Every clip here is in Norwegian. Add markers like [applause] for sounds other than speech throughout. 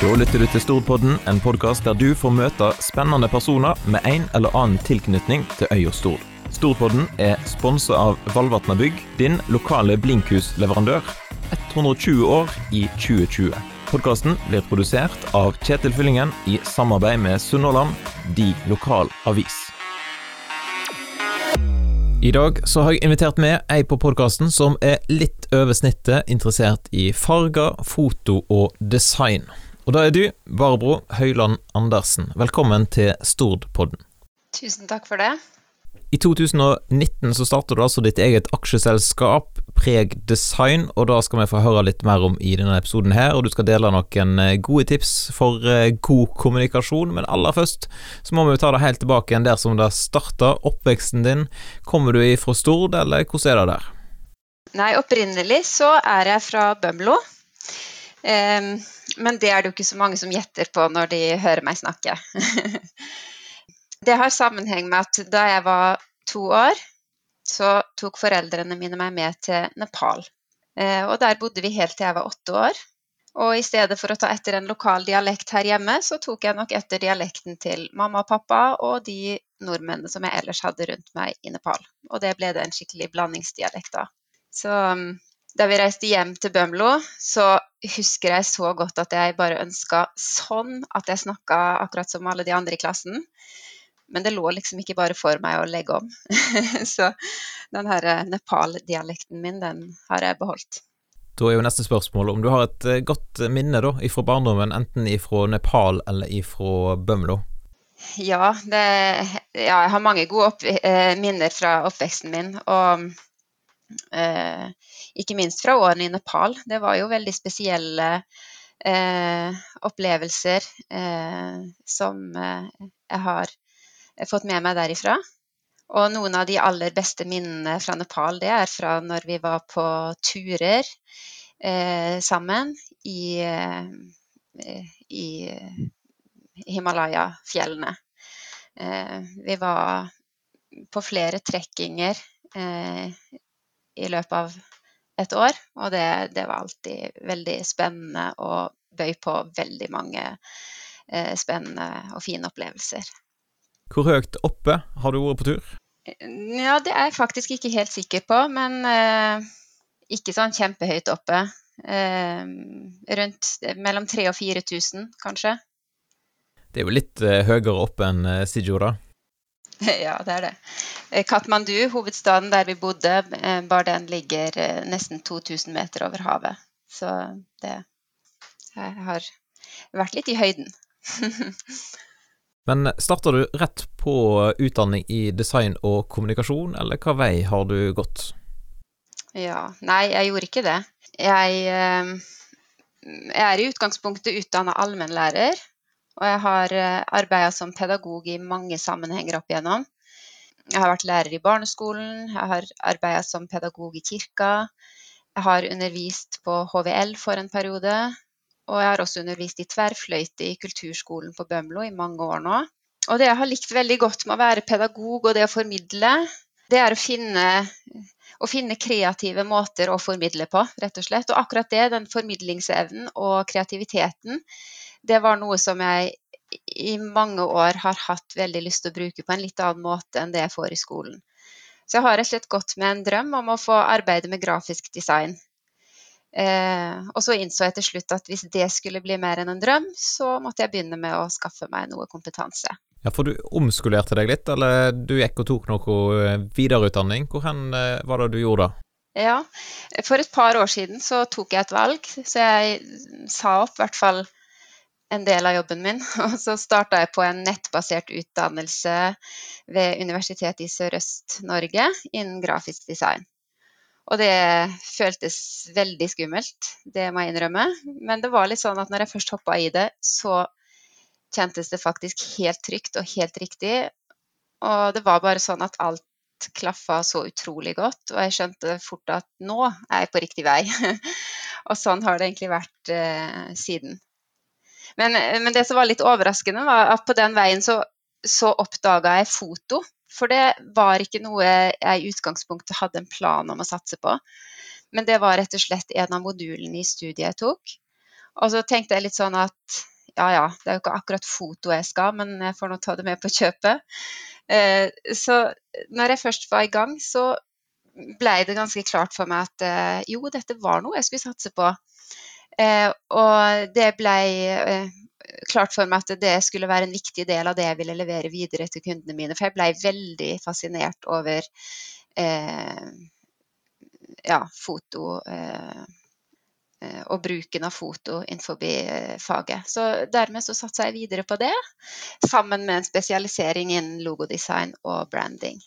Da lytter du til Stordpodden, en podkast der du får møte spennende personer med en eller annen tilknytning til øya Stord. Storpodden er sponsa av Valvatna Bygg, din lokale blinkhusleverandør. 120 år i 2020. Podkasten blir produsert av Kjetil Fyllingen i samarbeid med Sunnhordland, de lokal avis. I dag så har jeg invitert med ei på podkasten som er litt over snittet interessert i farger, foto og design. Og da er du, Barbro Høyland Andersen. Velkommen til Stordpodden. Tusen takk for det. I 2019 så starter du altså ditt eget aksjeselskap, Preg Design, og da skal vi få høre litt mer om i denne episoden her, og du skal dele noen eh, gode tips for eh, god kommunikasjon, men aller først så må vi ta det helt tilbake igjen der som det starta, oppveksten din. Kommer du ifra Stord, eller hvordan er det der? Nei, opprinnelig så er jeg fra Bømlo. Um, men det er det jo ikke så mange som gjetter på når de hører meg snakke. [laughs] Det har sammenheng med at da jeg var to år, så tok foreldrene mine meg med til Nepal. Eh, og der bodde vi helt til jeg var åtte år. Og i stedet for å ta etter en lokal dialekt her hjemme, så tok jeg nok etter dialekten til mamma og pappa og de nordmennene som jeg ellers hadde rundt meg i Nepal. Og det ble det en skikkelig blandingsdialekt da. Så mm, da vi reiste hjem til Bømlo, så husker jeg så godt at jeg bare ønska sånn at jeg snakka akkurat som alle de andre i klassen. Men det lå liksom ikke bare for meg å legge om. [laughs] så den her eh, Nepal-dialekten min, den har jeg beholdt. Da er jo neste spørsmål om du har et eh, godt minne da, ifra barndommen, enten ifra Nepal eller ifra Bømlo? Ja, det, ja, jeg har mange gode eh, minner fra oppveksten min. Og ikke minst fra årene i Nepal. Det var jo veldig spesielle eh, opplevelser eh, som jeg har fått med meg derifra. Og noen av de aller beste minnene fra Nepal, det er fra når vi var på turer eh, sammen i, eh, i Himalaya-fjellene. Eh, vi var på flere trekkinger eh, i løpet av et år, og det, det, var alltid veldig spennende og bøy på veldig mange eh, spennende og fine opplevelser. Hvor høyt oppe har du vært på tur? Ja, det er jeg faktisk ikke helt sikker på, men eh, ikke sånn kjempehøyt oppe. Eh, rundt mellom 3000 og 4000, kanskje. Det er jo litt eh, høyere oppe enn eh, Sijora? [laughs] ja, det er det. Eh, Katmandu, hovedstaden der vi bodde, eh, bare den ligger nesten 2000 meter over havet. Så det har vært litt i høyden. [laughs] Men starter du rett på utdanning i design og kommunikasjon, eller hva vei har du gått? Ja, nei, jeg gjorde ikke det. Jeg, eh, jeg er i utgangspunktet utdanna allmennlærer, og jeg har eh, arbeida som pedagog i mange sammenhenger opp igjennom. Jeg har vært lærer i barneskolen, jeg har arbeida som pedagog i kirka. Jeg har undervist på HVL for en periode, og jeg har også undervist i tverrfløyte i kulturskolen på Bømlo i mange år nå. Og det jeg har likt veldig godt med å være pedagog og det å formidle, det er å finne, å finne kreative måter å formidle på, rett og slett. Og akkurat det, den formidlingsevnen og kreativiteten, det var noe som jeg i mange år har hatt veldig lyst til å bruke på en litt annen måte enn det jeg får i skolen. Så jeg har rett og slett gått med en drøm om å få arbeide med grafisk design. Eh, og så innså jeg til slutt at hvis det skulle bli mer enn en drøm, så måtte jeg begynne med å skaffe meg noe kompetanse. Ja, For du omskolerte deg litt, eller du gikk og tok noe eh, videreutdanning. Hvor hen eh, var det du gjorde da? Ja, for et par år siden så tok jeg et valg, så jeg sa opp i hvert fall en del av jobben min. [laughs] Og så starta jeg på en nettbasert utdannelse ved Universitetet i Sørøst-Norge innen grafisk design. Og det føltes veldig skummelt, det må jeg innrømme. Men det var litt sånn at når jeg først hoppa i det, så kjentes det faktisk helt trygt og helt riktig. Og det var bare sånn at alt klaffa så utrolig godt, og jeg skjønte fort at nå er jeg på riktig vei. [laughs] og sånn har det egentlig vært eh, siden. Men, men, det som var litt overraskende, var at på den veien så, så oppdaga jeg foto. For det var ikke noe jeg i utgangspunktet hadde en plan om å satse på. Men det var rett og slett en av modulene i studiet jeg tok. Og så tenkte jeg litt sånn at ja ja, det er jo ikke akkurat foto jeg skal, men jeg får nå ta det med på kjøpet. Eh, så når jeg først var i gang, så ble det ganske klart for meg at eh, jo, dette var noe jeg skulle satse på. Eh, og det ble klart for meg at det skulle være en viktig del av det jeg ville levere videre til kundene mine. For jeg ble veldig fascinert over eh, ja, foto eh, eh, og bruken av foto innenfor eh, faget. Så dermed så satsa jeg videre på det, sammen med en spesialisering innen logodesign og branding.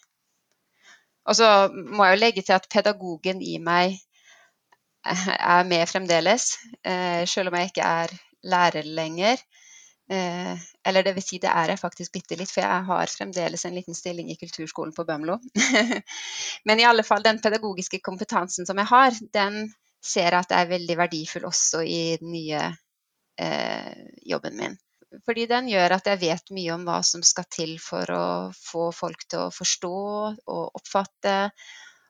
Og så må jeg jo legge til at pedagogen i meg er med fremdeles, selv om jeg ikke er lærer lenger. Eh, eller det vil si, det er jeg faktisk bitte litt, for jeg har fremdeles en liten stilling i kulturskolen på Bømlo. [laughs] Men i alle fall, den pedagogiske kompetansen som jeg har, den ser jeg at er veldig verdifull også i den nye eh, jobben min. Fordi den gjør at jeg vet mye om hva som skal til for å få folk til å forstå og oppfatte,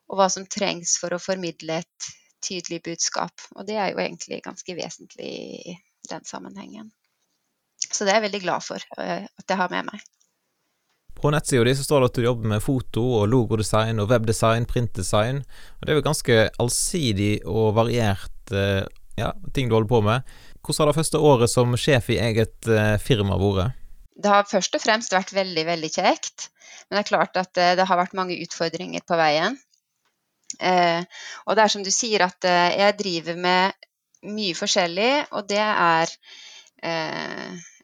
og hva som trengs for å formidle et tydelig budskap. Og det er jo egentlig ganske vesentlig i den sammenhengen. Så det er jeg veldig glad for uh, at jeg har med meg. På nettsida di står det at du jobber med foto og logodesign og webdesign, printdesign. Og det er jo ganske allsidig og variert uh, ja, ting du holder på med. Hvordan har det første året som sjef i eget uh, firma vært? Det har først og fremst vært veldig, veldig kjekt. Men det er klart at det har vært mange utfordringer på veien. Og det er som du sier at jeg driver med mye forskjellig, og det er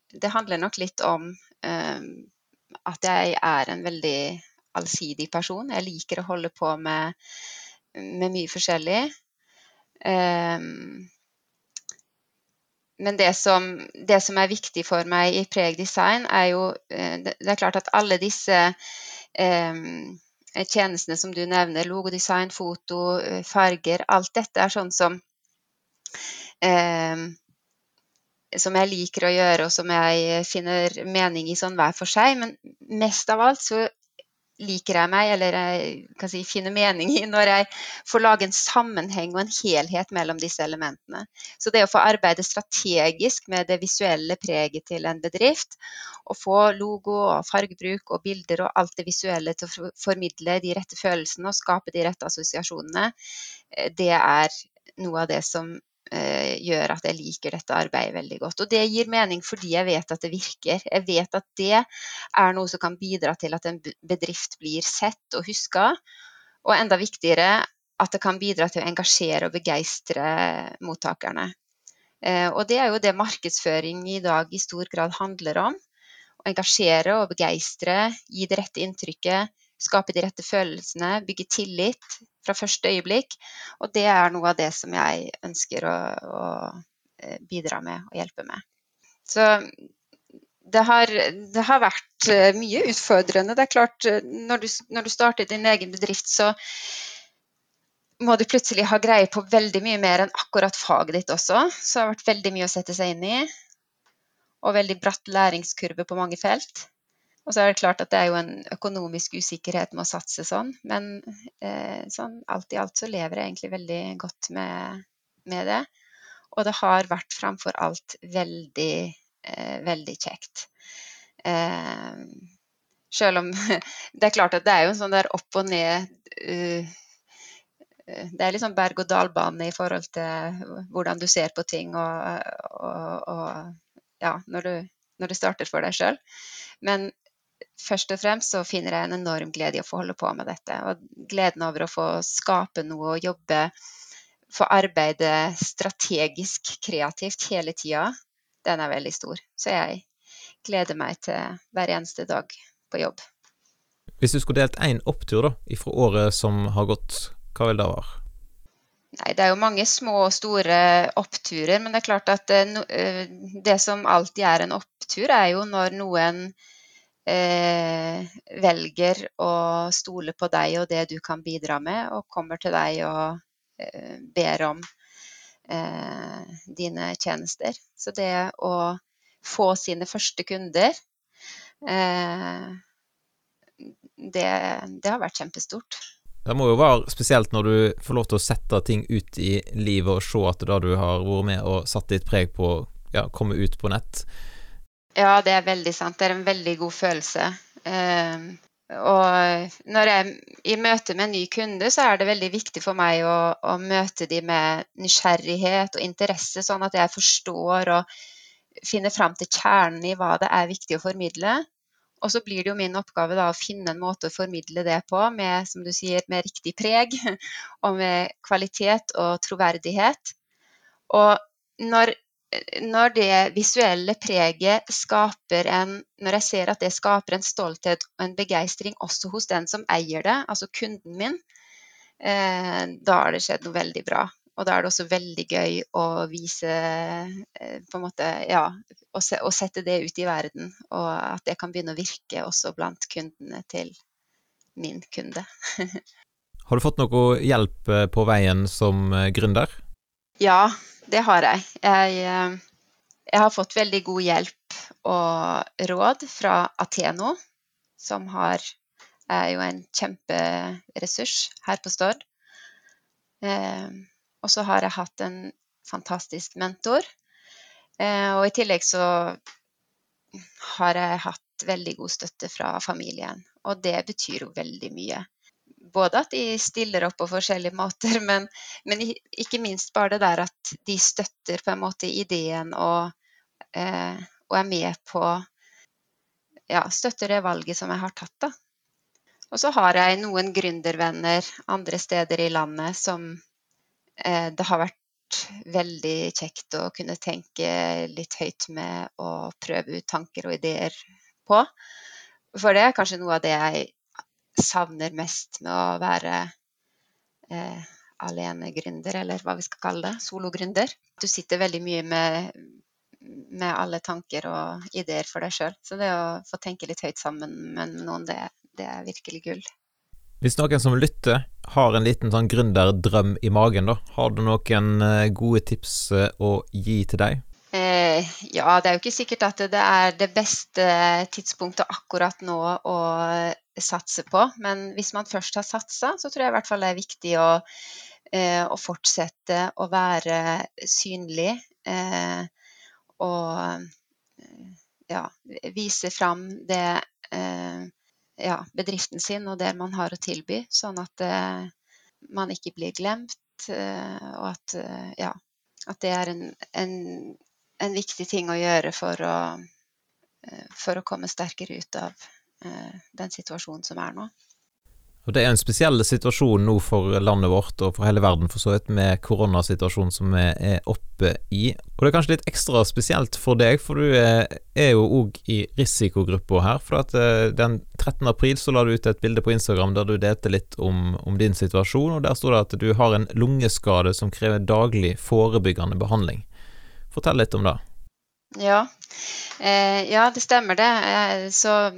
det handler nok litt om at jeg er en veldig allsidig person. Jeg liker å holde på med, med mye forskjellig. Men det som, det som, er viktig for meg i Preg Design, er jo eh, Det er klart at alle disse um, tjenestene som du nevner, logodesign, foto, eh, farger, alt dette er sånn som eh, som jeg liker å gjøre, og som jeg finner mening i sånn hver for seg. Men mest av alt så liker jeg meg, eller jeg si finner mening i, når jeg får lage en sammenheng og en helhet mellom disse elementene. Så det å få arbeide strategisk med det visuelle preget til en bedrift, og få logo og fargebruk og bilder og alt det visuelle til å formidle de rette følelsene og skape de rette assosiasjonene, eh, det er noe av det som gjør at jeg liker dette arbeidet veldig godt. Og det gir mening fordi jeg vet at det virker. Jeg vet at det er noe som kan bidra til at en bedrift blir sett og huska. Og enda viktigere at det kan bidra til å engasjere og begeistre mottakerne. Eh, og det er jo det markedsføring i dag i stor grad handler om. Å engasjere og begeistre, gi det rette inntrykket, skape de rette følelsene, bygge tillit fra første øyeblikk. Og det er noe av det som jeg ønsker å, å eh, bidra med og hjelpe med. Så det har, det har, vært eh, mye utfordrende. Det er klart, eh, når du, når du starter din egen bedrift, så må du plutselig ha greie på veldig mye mer enn akkurat faget ditt også. Så det har vært veldig mye å sette seg inn i. Og veldig bratt læringskurve på mange felt. Og så er det klart at det er jo en økonomisk usikkerhet med å satse sånn, men eh, sånn alt i alt så lever jeg egentlig veldig godt med, med det. Og det har vært framfor alt veldig, eh, veldig kjekt. Eh, selv om [laughs] det er klart at det er jo en sånn der opp og ned uh, det er liksom berg-og-dal-bane i forhold til hvordan du ser på ting og, og, og ja, når du, når du, starter for deg sjøl. Men først og fremst så finner jeg en enorm glede i å få holde på med dette. Og gleden over å få skape noe og jobbe, få arbeide strategisk, kreativt hele tida, den er veldig stor. Så jeg gleder meg til hver eneste dag på jobb. Hvis du skulle delt én opptur da, ifra året som har gått, hva vil det være? Nei, Det er jo mange små og store oppturer, men det er klart at det, eh, det som alltid er en opptur, er jo når noen eh, velger å stole på deg og det du kan bidra med, og kommer til deg og eh, ber om eh, dine tjenester. Så det å få sine første kunder, eh, det, det, har vært kjempestort. Det må jo være spesielt når du får lov til å sette ting ut i livet og se at det du har vært med og satt ditt preg på, ja, kommer ut på nett. Ja, det er veldig sant. Det er en veldig god følelse. Um, og når jeg i møte med en ny kunde, så er det veldig viktig for meg å, å møte dem med nysgjerrighet og interesse, sånn at jeg forstår og finner fram til kjernen i hva det er viktig å formidle. Og så blir det jo min oppgave da, å finne en måte å formidle det på med, som du sier, med riktig preg [laughs] og med kvalitet og troverdighet. Og når, når det visuelle preget skaper en Når jeg ser at det skaper en stolthet og en begeistring også hos den som eier det, altså kunden min, eh, da har det skjedd noe veldig bra. Og da er det også veldig gøy å vise eh, på en måte, ja, å, se, å sette det ut i verden. Og at det kan begynne å virke også blant kundene til min kunde. [laughs] har du fått noe hjelp eh, på veien som gründer? Ja, det har jeg. jeg. Jeg har fått veldig god hjelp og råd fra Ateno, som har, er jo en kjemperessurs her på Stord. Og så har jeg hatt en fantastisk mentor. Eh, og i tillegg så har jeg hatt veldig god støtte fra familien. Og det betyr jo veldig mye. Både at de stiller opp på forskjellige måter, [laughs] men, men ikke minst bare det der at de støtter på en måte ideen og, eh, og er med på Ja, støtter det valget som jeg har tatt, da. Og så har jeg noen gründervenner andre steder i landet som Eh, det har vært veldig kjekt å kunne tenke litt høyt med og prøve ut tanker og ideer på. For det er kanskje noe av det jeg savner mest med å være eh, alenegründer, eller hva vi skal kalle det, sologründer. Du sitter veldig mye med, med alle tanker og ideer for deg sjøl. Så det å få tenke litt høyt sammen med noen, det, det er virkelig gull. Hvis noen som lytter har en liten sånn gründerdrøm i magen, da, har du noen eh, gode tips eh, å gi til deg? Eh, ja, det er jo ikke sikkert at det er det beste tidspunktet akkurat nå å satse på. Men hvis man først har satsa, så tror jeg i hvert fall det er viktig å, eh, å fortsette å være synlig. Eh, og ja, vise fram det ja, bedriften sin og det man har å tilby, sånn at man ikke blir glemt, og at, ja, at det er en, en, en, viktig ting å gjøre for å, for å komme sterkere ut av den situasjonen som er nå. Og Det er en spesiell situasjon nå for landet vårt og for hele verden for så vidt, med koronasituasjonen som vi er oppe i. Og det er kanskje litt ekstra spesielt for deg, for du er, jo òg i risikogruppa her. For at eh, den 13. april så la du ut et bilde på Instagram der du delte litt om, om din situasjon, og der står det at du har en lungeskade som krever daglig forebyggende behandling. Fortell litt om det. Ja. Eh, ja, det stemmer det. Eh, så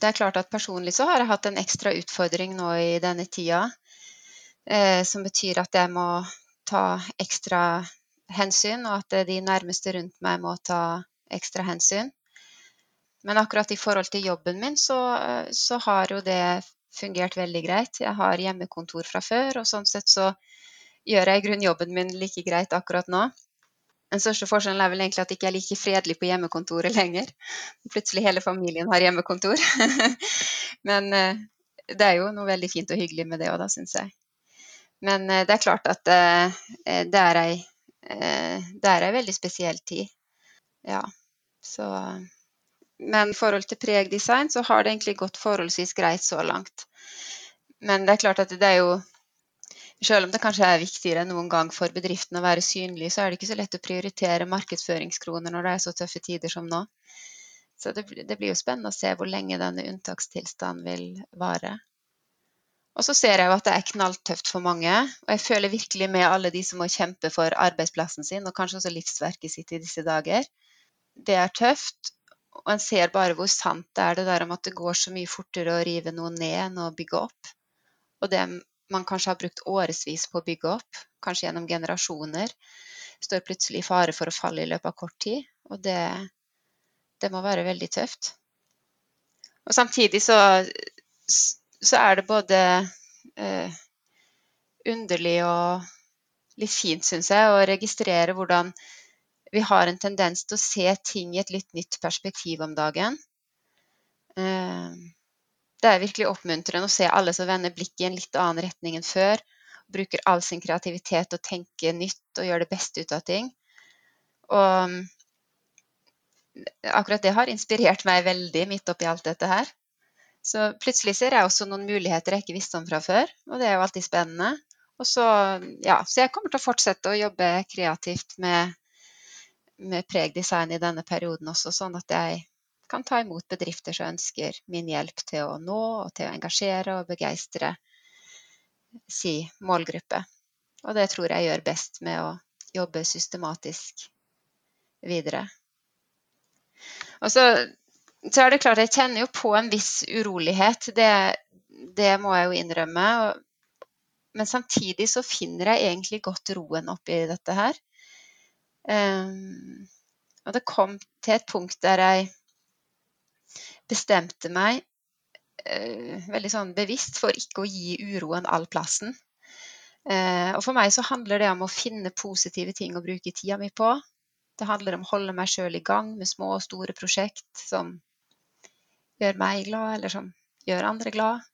det er klart at personlig så har jeg hatt en ekstra utfordring nå i denne tida. Eh, som betyr at jeg må ta ekstra hensyn, og at de nærmeste rundt meg må ta ekstra hensyn. Men akkurat i forhold til jobben min, så, så har jo det fungert veldig greit. Jeg har hjemmekontor fra før, og sånn sett så gjør jeg i grunnen jobben min like greit akkurat nå. Den største forskjellen er vel egentlig at jeg ikke er like fredelig på hjemmekontoret lenger. Plutselig hele familien har hjemmekontor. [laughs] Men eh, det er jo noe veldig fint og hyggelig med det òg, da, syns jeg. Men eh, det er klart at eh, det er ei, det er ei veldig spesiell tid. Ja, så Men i forhold til pregdesign så har det egentlig gått forholdsvis greit så langt. Men det er klart at det er jo selv om det kanskje er viktigere enn noen gang for bedriften å være synlig, så er det ikke så lett å prioritere markedsføringskroner når det er så tøffe tider som nå. Så det, det blir jo spennende å se hvor lenge denne unntakstilstanden vil vare. Og så ser jeg jo at det er knalltøft for mange, og jeg føler virkelig med alle de som må kjempe for arbeidsplassen sin, og kanskje også livsverket sitt i disse dager. Det er tøft, og en ser bare hvor sant det er det der om at det går så mye fortere å rive noe ned enn å bygge opp. Og det man kanskje har brukt årevis på å bygge opp, kanskje gjennom generasjoner, står plutselig i fare for å falle i løpet av kort tid. Og det, det må være veldig tøft. Og samtidig så, så er det både eh, underlig og litt fint, syns jeg, å registrere hvordan vi har en tendens til å se ting i et litt nytt perspektiv om dagen. Eh, det er virkelig oppmuntrende å se alle som vender blikket i en litt annen retning enn før. Bruker all sin kreativitet og tenker nytt og gjør det beste ut av ting. Og mm, akkurat det har inspirert meg veldig midt oppi alt dette her. Så plutselig ser jeg også noen muligheter jeg ikke visste om fra før, og det er jo alltid spennende. Så, ja, så jeg kommer til å fortsette å jobbe kreativt med, med pregdesign i denne perioden også, sånn at jeg kan ta imot bedrifter som ønsker min hjelp til å nå og til å engasjere og begeistre si målgruppe. Og det tror jeg gjør best med å jobbe systematisk videre. Og så, så, er det klart, jeg kjenner jo på en viss urolighet. Det, det må jeg jo innrømme. Men samtidig så finner jeg egentlig godt roen oppi dette her. Um, og det kom til et punkt der jeg bestemte meg uh, veldig sånn bevisst for ikke å gi uroen all plassen. Uh, og for meg så handler det om å finne positive ting å bruke tida mi på. Det handler om å holde meg sjøl i gang med små og store prosjekt som gjør meg glad, eller som gjør andre glad.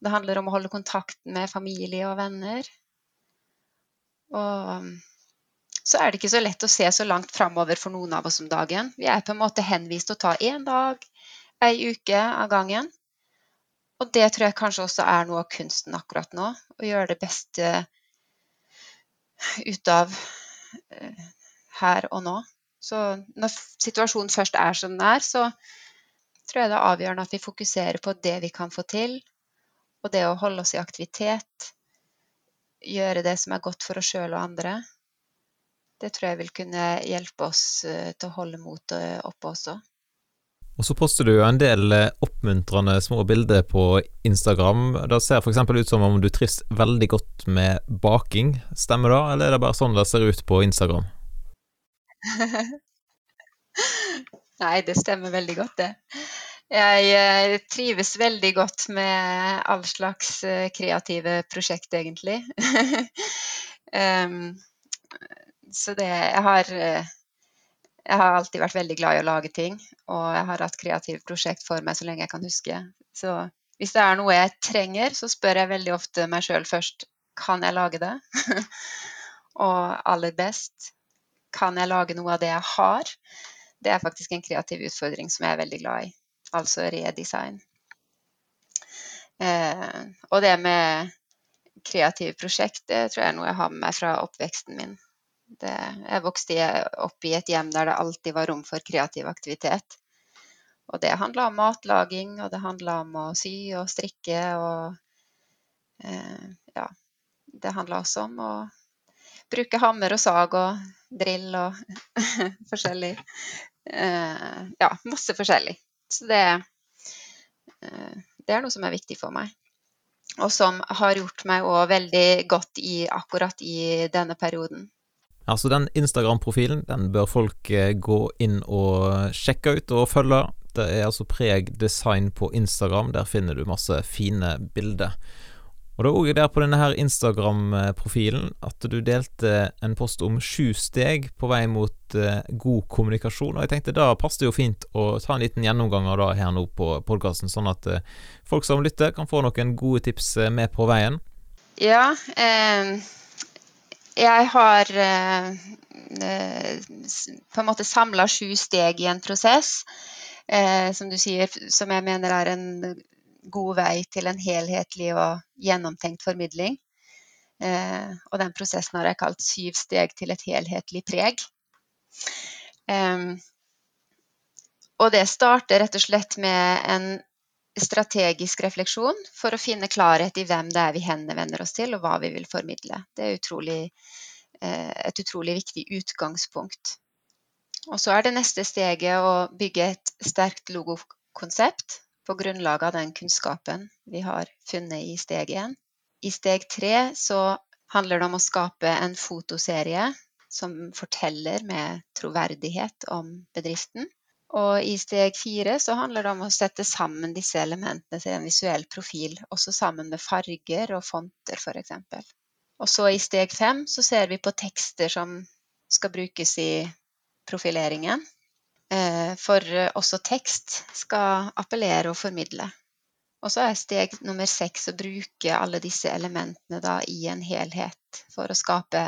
Det handler om å holde kontakten med familie og venner. Og så er det ikke så lett å se så langt framover for noen av oss om dagen. Vi er på en måte henvist til å ta én dag, ei uke av gangen. Og det tror jeg kanskje også er noe av kunsten akkurat nå. Å gjøre det beste ut av eh, her og nå. Så når situasjonen først er som den er, så tror jeg det er avgjørende at vi fokuserer på det vi kan få til, og det å holde oss i aktivitet, gjøre det som er godt for oss sjøl og andre. Det tror jeg vil kunne hjelpe oss eh, til å holde motet oppe også. Og så poster du jo en del eh, oppmuntrende små bilder på Instagram. Det ser f.eks. ut som om du trives veldig godt med baking. Stemmer det, eller er det bare sånn det ser ut på Instagram? [laughs] Nei, det stemmer veldig godt, det. Jeg eh, trives veldig godt med all slags eh, kreative prosjekt, egentlig. um, [laughs] så det Jeg har jeg har alltid vært veldig glad i å lage ting, og jeg har hatt kreative prosjekt for meg så lenge jeg kan huske. Så hvis det er noe jeg trenger, så spør jeg veldig ofte meg sjøl først kan jeg lage det. [laughs] og aller best kan jeg lage noe av det jeg har? Det er faktisk en kreativ utfordring som jeg er veldig glad i. Altså redesign. Eh, og det med kreative prosjekt, det tror jeg er noe jeg har med meg fra oppveksten min. Det, jeg vokste opp i et hjem der det alltid var rom for kreativ aktivitet. Og det handla om matlaging, og det handla om å sy og strikke og eh, Ja. Det handla også om å bruke hammer og sag og drill og [laughs] forskjellig. Eh, ja, masse forskjellig. Så det, eh, det, er noe som er viktig for meg. Og som har gjort meg òg veldig godt i akkurat i denne perioden. Altså den Instagram-profilen den bør folk eh, gå inn og sjekke ut og følge. Det er altså Preg Design på Instagram. Der finner du masse fine bilder. Og det er òg der på denne her Instagram-profilen at du delte en post om sju steg på vei mot uh, god kommunikasjon. Og jeg tenkte da passer det jo fint å ta en liten gjennomgang av det her nå på podkasten, sånn at uh, folk som lytter, kan få noen gode tips med på veien. Ja, eh, jeg har på en måte samla sju steg i en prosess. som du sier, som jeg mener er en god vei til en helhetlig og gjennomtenkt formidling. Eh, og den prosessen har jeg kalt 'syv steg til et helhetlig preg'. Eh, og det starter rett og slett med en strategisk refleksjon for å finne klarhet i hvem det er vi henvender oss til, og hva vi vil formidle. Det er utrolig, eh, et utrolig viktig utgangspunkt. Og så er det neste steget å bygge et sterkt logokonsept på grunnlag av den kunnskapen vi har funnet i steg én. I steg tre så handler det om å skape en fotoserie som forteller med troverdighet om bedriften. Og i steg fire så handler det om å sette sammen disse elementene til en visuell profil, også sammen med farger og fonter f.eks. Og så i steg fem så ser vi på tekster som skal brukes i profileringen. Eh, for også tekst skal appellere og formidle. Og så er steg nummer seks å bruke alle disse elementene da i en helhet for å skape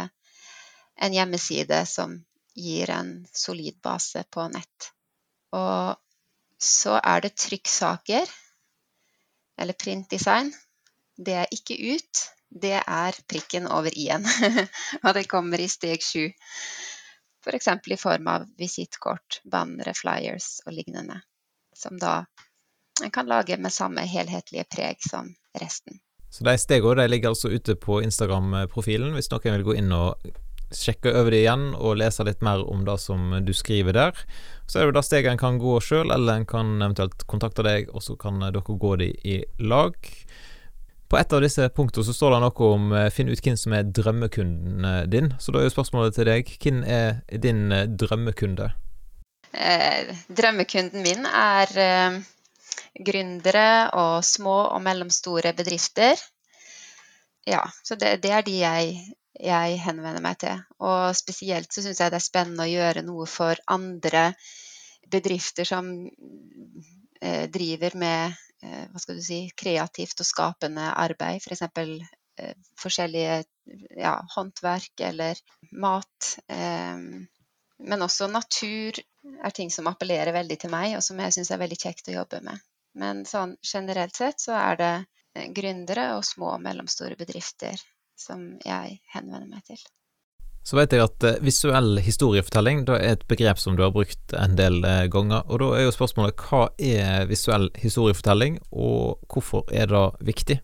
en hjemmeside som gir en solid base på nett. Og så er det trykksaker, eller printdesign. Det er ikke ut, det er prikken over i-en. [laughs] og det kommer i steg sju. F.eks. For i form av visittkort, bannere, flyers og lignende. Som da en kan lage med samme helhetlige preg som resten. Så de stegene ligger altså ute på Instagram-profilen, hvis noen vil gå inn og sjekke over det igjen og lese litt mer om det som du skriver der. Så er det da steget en kan gå sjøl, eller en kan eventuelt kontakte deg, og så kan dere gå de i lag. På et av disse punktene så står det noe om eh, finn ut hvem som er drømmekunden eh, din. Så da er jo spørsmålet til deg, hvem er din eh, drømmekunde? Eh, drømmekunden min er eh, gründere og små og mellomstore bedrifter. Ja, så det, det er de jeg, jeg, henvender meg til. Og spesielt så syns jeg det er spennende å gjøre noe for andre bedrifter som eh, driver med Eh, hva skal du si, kreativt og skapende arbeid. F.eks. For eh, forskjellige ja, håndverk eller mat. Eh, men også natur er ting som appellerer veldig til meg, og som jeg syns er veldig kjekt å jobbe med. Men sånn generelt sett så er det gründere og små og mellomstore bedrifter som jeg henvender meg til. Så vet jeg at eh, visuell historiefortelling da er et begrep som du har brukt en del eh, ganger. Og da er jo spørsmålet hva er visuell historiefortelling, og hvorfor er det viktig?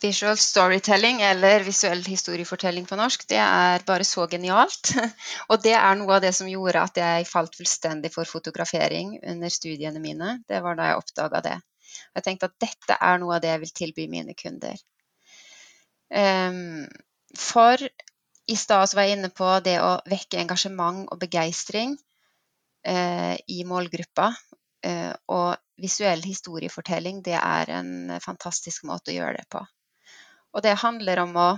Visual storytelling, eller visuell historiefortelling på norsk, det er bare så genialt. [laughs] Og det er noe av det som gjorde at jeg falt fullstendig for fotografering under studiene mine. Det var da jeg oppdaga det. Jeg tenkte at dette er noe av det jeg vil tilby mine kunder. Um, for i stad var jeg inne på det å vekke engasjement og begeistring eh, i målgruppa. Eh, og visuell historiefortelling, det er en fantastisk måte å gjøre det på. Og det handler om å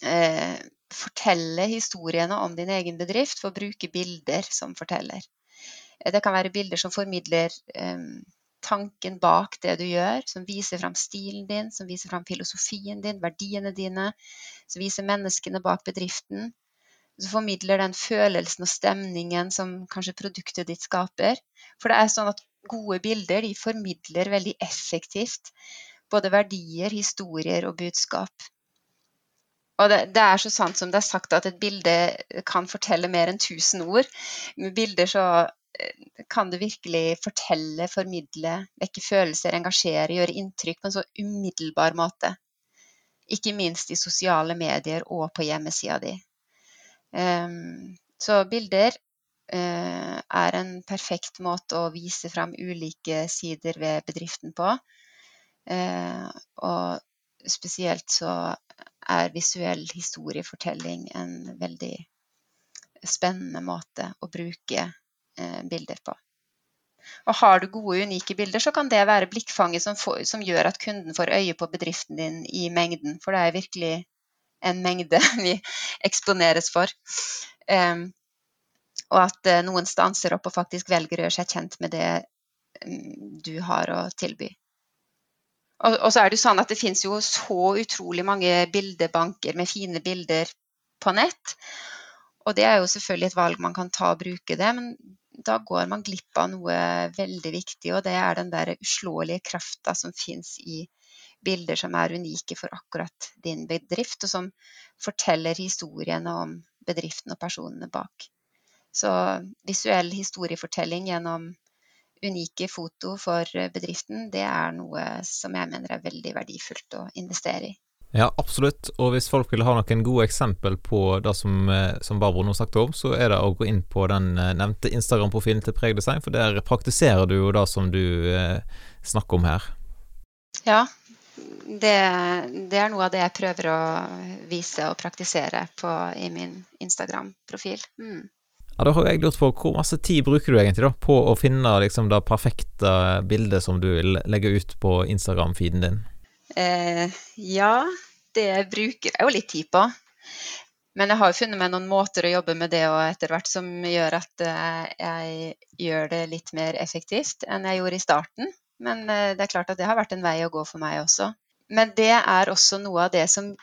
eh, fortelle historiene om din egen bedrift for å bruke bilder som forteller. Eh, det kan være bilder som formidler eh, tanken bak det du gjør, som viser fram stilen din, som viser fram filosofien din, verdiene dine, som viser menneskene bak bedriften. Så formidler den følelsen og stemningen som kanskje produktet ditt skaper. For det er sånn at gode bilder de formidler veldig effektivt både verdier, historier og budskap. Og det, det, er så sant som det er sagt at et bilde kan fortelle mer enn 1000 ord. Med bilder så kan du virkelig fortelle, formidle, vekke følelser, engasjere, gjøre inntrykk på en så umiddelbar måte. Ikke minst i sosiale medier og på hjemmesida di. Um, så bilder uh, er en perfekt måte å vise fram ulike sider ved bedriften på. Uh, og spesielt så er visuell historiefortelling en veldig spennende måte å bruke Eh, bilder på. Og har du gode, unike bilder, så kan det være blikkfanget som, som, gjør at kunden får øye på bedriften din i mengden. For det er virkelig en mengde [laughs] vi eksponeres for. Um, og at uh, noen stanser opp og faktisk velger å gjøre seg kjent med det um, du har å tilby. Og, og, så er det jo sånn at det finnes jo så utrolig mange bildebanker med fine bilder på nett. Og det er jo selvfølgelig et valg man kan ta og bruke det, men da går man glipp av noe veldig viktig, og det er den der uslåelige krafta som fins i bilder som er unike for akkurat din bedrift, og som forteller historiene om bedriften og personene bak. Så visuell historiefortelling gjennom unike foto for bedriften, det er noe som jeg mener er veldig verdifullt å investere i. Ja, absolutt. Og hvis folk vil ha noen gode eksempel på det som, eh, som Barbro nå snakket om, så er det å gå inn på den eh, nevnte Instagram-profilen til Pregdesign, for der praktiserer du jo det som du eh, snakker om her. Ja, det, det, er noe av det jeg prøver å vise og praktisere på, i min Instagram-profil. Mm. Ja, Da har jeg lurt på hvor masse tid bruker du egentlig da på å finne liksom, det perfekte bildet som du vil legge ut på Instagram-feeden din? Eh, ja, det bruker jeg jo litt tid på. Men jeg har jo funnet meg noen måter å jobbe med det og etter hvert som gjør at eh, jeg gjør det litt mer effektivt enn jeg gjorde i starten. Men eh, det er klart at det har vært en vei å gå for meg også. Men det er også noe av det som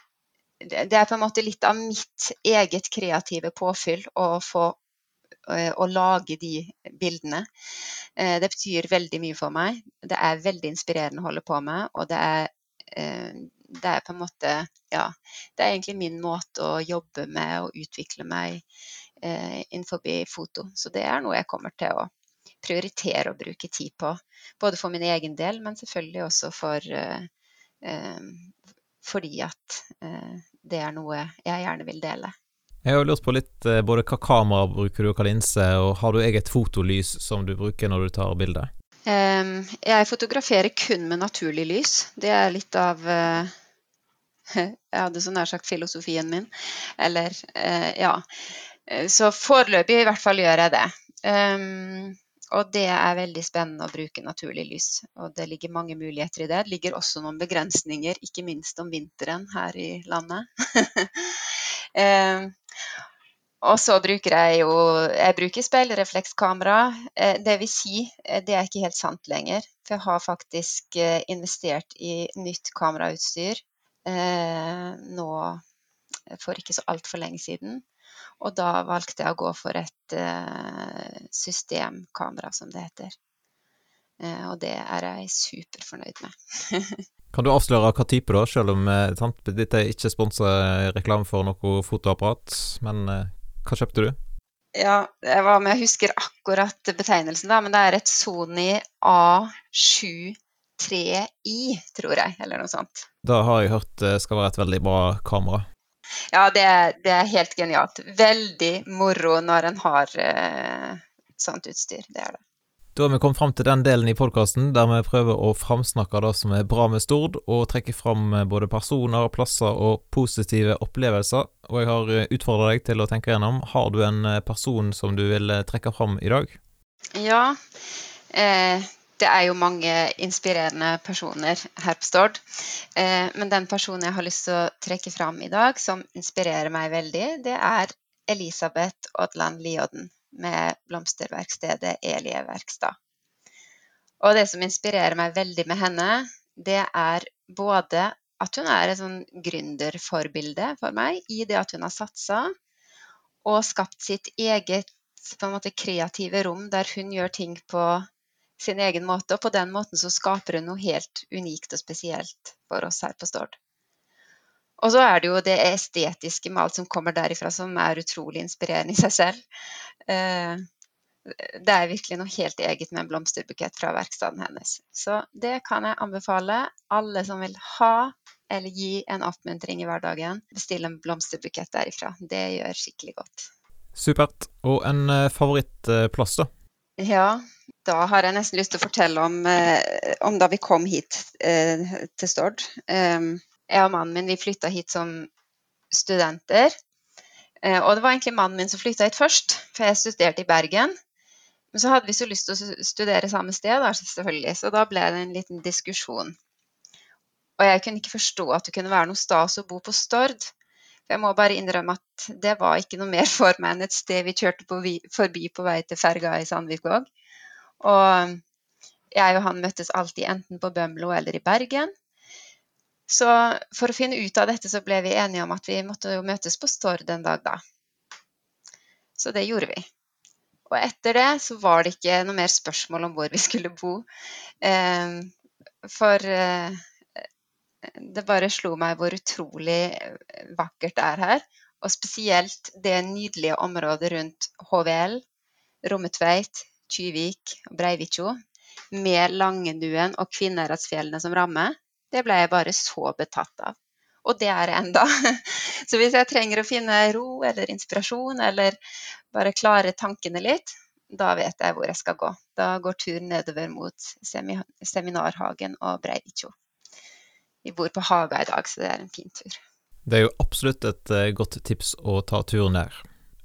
Det er på en måte litt av mitt eget kreative påfyll å få eh, å lage de bildene. Det betyr veldig mye for meg. Det er veldig inspirerende å holde på med, og det er det er på en måte Ja, det er egentlig min måte å jobbe med og utvikle meg eh, innenfor foto. Så det er noe jeg kommer til å prioritere å bruke tid på. Både for min egen del, men selvfølgelig også for eh, eh, fordi at eh, det er noe jeg gjerne vil dele. Jeg har lurt på litt eh, både hva kamera bruker du, hva linse, og har du eget fotolys som du bruker når du tar bilder? Jeg fotograferer kun med naturlig lys. Det er litt av eh, [laughs] Jeg hadde så nær sagt filosofien min. Eller eh, ja. Så foreløpig i hvert fall gjør jeg det. Og det er veldig spennende å bruke naturlig lys. Og det ligger mange muligheter i det. Det ligger også noen begrensninger, ikke minst om vinteren her i landet. [laughs] Og så bruker jeg jo Jeg bruker speilreflekskamera. Eh, det vil si, eh, det er ikke helt sant lenger. For jeg har faktisk eh, investert i nytt kamerautstyr nå for ikke så altfor lenge siden. Og da valgte jeg å gå for et systemkamera, som det heter. Og det er jeg superfornøyd med. [laughs] kan du avsløre hva type, da, selv om sant, dette er ikke sponsa reklame for noe fotoapparat, men hva kjøpte du? Ja, jeg var med, jeg husker akkurat betegnelsen, da, men det er et Sony A73i, tror jeg, eller noe sånt. Da har jeg hørt det skal være et veldig bra kamera. Ja, det, det er helt genialt. Veldig moro når en har eh, sånt utstyr. Det er det. Da har vi kommet fram til den delen i podkasten der vi prøver å framsnakke det som er bra med Stord, og trekke fram eh, både personer, plasser og positive opplevelser. Og jeg har eh, utfordra deg til å tenke gjennom. Har du en eh, person som du vil trekke fram i dag? Ja. Eh, det er jo mange inspirerende personer her på Stord. Eh, men den personen jeg har lyst til å trekke fram i dag, som inspirerer meg veldig, det er Elisabeth Odland Liodden med blomsterverkstedet Elie Verkstad. Og det som inspirerer meg veldig med henne, det er både at hun er et sånn gründerforbilde for meg i det at hun har satsa og skapt sitt eget måte kreative rom der hun gjør ting på sin egen måte. Og på den måten så skaper hun noe helt unikt og spesielt for oss her på Stord. Og så er det jo det estetiske med alt som kommer derifra, som er utrolig inspirerende i seg selv. Eh, det er virkelig noe helt eget med en blomsterbukett fra verkstedet hennes. Så det kan jeg anbefale alle som vil ha eller gi en oppmuntring i hverdagen. Bestill en blomsterbukett derifra. Det gjør skikkelig godt. Supert. Og en eh, favorittplass, da? Ja, da har jeg nesten lyst til å fortelle om, eh, om da vi kom hit til Stord jeg og mannen min vi flytta hit som studenter. Eh, og det var egentlig mannen min som flytta hit først, for jeg studerte i Bergen. Men så hadde vi så lyst til å studere samme sted, da, selvfølgelig, så da ble det en liten diskusjon. Og jeg kunne ikke forstå at det kunne være noe stas å bo på Stord. For jeg må bare innrømme at det var ikke noe mer for meg enn et sted vi kjørte på vi, forbi på vei til ferga i Sandvikvåg. Og jeg og han møttes alltid enten på Bømlo eller i Bergen. Så for å finne ut av dette så ble vi enige om at vi måtte jo møtes på Stord en dag, da. Så det gjorde vi. Og etter det så var det ikke noe mer spørsmål om hvor vi skulle bo. Eh, for eh, det bare slo meg hvor utrolig vakkert det er her. Og spesielt det nydelige området rundt HVL, Rommetveit, Tyvik og Breivikjo, med Langenuen og Kvinnherredsfjellene som ramme det ble jeg bare så betatt av. Og det er jeg enda. [laughs] Så hvis jeg trenger å finne ro eller inspirasjon, eller bare klare tankene litt, da vet jeg hvor jeg skal gå. Da går turen nedover mot Seminarhagen og Breivikjo. Vi bor på Haga i dag, så det er en fin tur. Det er jo absolutt et uh, godt tips å ta turen der.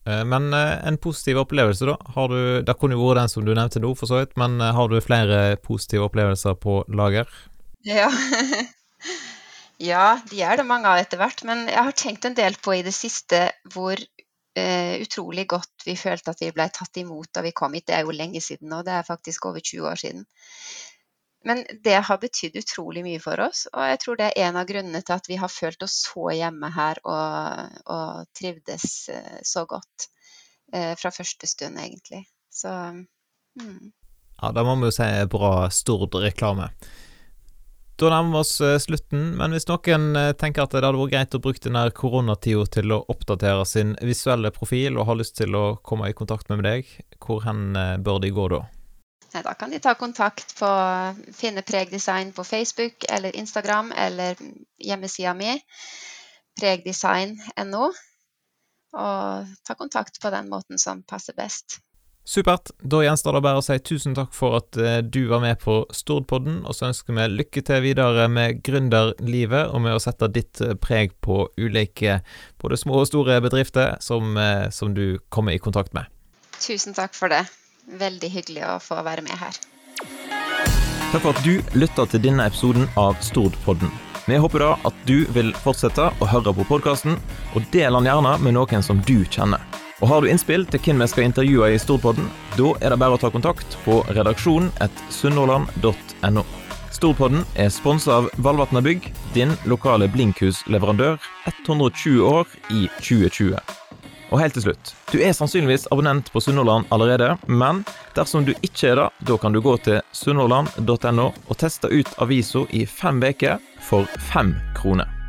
Uh, men uh, en positiv opplevelse, da? Har du, det kunne jo vært den som du nevnte nå, for så vidt, men har du flere positive opplevelser på lager? Ja. [laughs] Ja, de er det mange av etter hvert. Men jeg har tenkt en del på i det siste hvor uh, utrolig godt vi følte at vi ble tatt imot da vi kom hit. Det er jo lenge siden nå, det er faktisk over 20 år siden. Men det har betydd utrolig mye for oss, og jeg tror det er en av grunnene til at vi har følt oss så hjemme her og, og trivdes uh, så godt uh, fra første stund, egentlig. Så mm. Ja, da må vi jo si bra Stord-reklame. Da nærmer vi oss eh, slutten, men hvis noen eh, tenker at det hadde vært greit å bruke denne koronatida til å oppdatere sin visuelle profil, og har lyst til å komme i kontakt med deg, hvor hen eh, bør de gå da? Da kan de ta kontakt på Finne Pregdesign på Facebook eller Instagram eller hjemmesida mi, pregdesign.no, og ta kontakt på den måten som passer best. Supert. Da gjenstår det bare å si tusen takk for at eh, du var med på Stordpodden, og så ønsker vi lykke til videre med gründerlivet og med å sette ditt eh, preg på ulike både små og store bedrifter som, eh, som du kommer i kontakt med. Tusen takk for det. Veldig hyggelig å få være med her. Takk for at du lytta til denne episoden av Stordpodden. Vi håper da at du vil fortsette å høre på podkasten, og del den gjerne med noen som du kjenner. Og Har du innspill til hvem vi skal intervjue i Storpodden, da er det bare å ta kontakt på redaksjonen redaksjon.sunnhordland.no. Storpodden er sponsa av Valvatna Bygg, din lokale blinkhusleverandør, 120 år i 2020. Og helt til slutt, du er sannsynligvis abonnent på Sunnhordland allerede, men dersom du ikke er det, da kan du gå til sunnhordland.no og teste ut avisa i fem uker for fem kroner.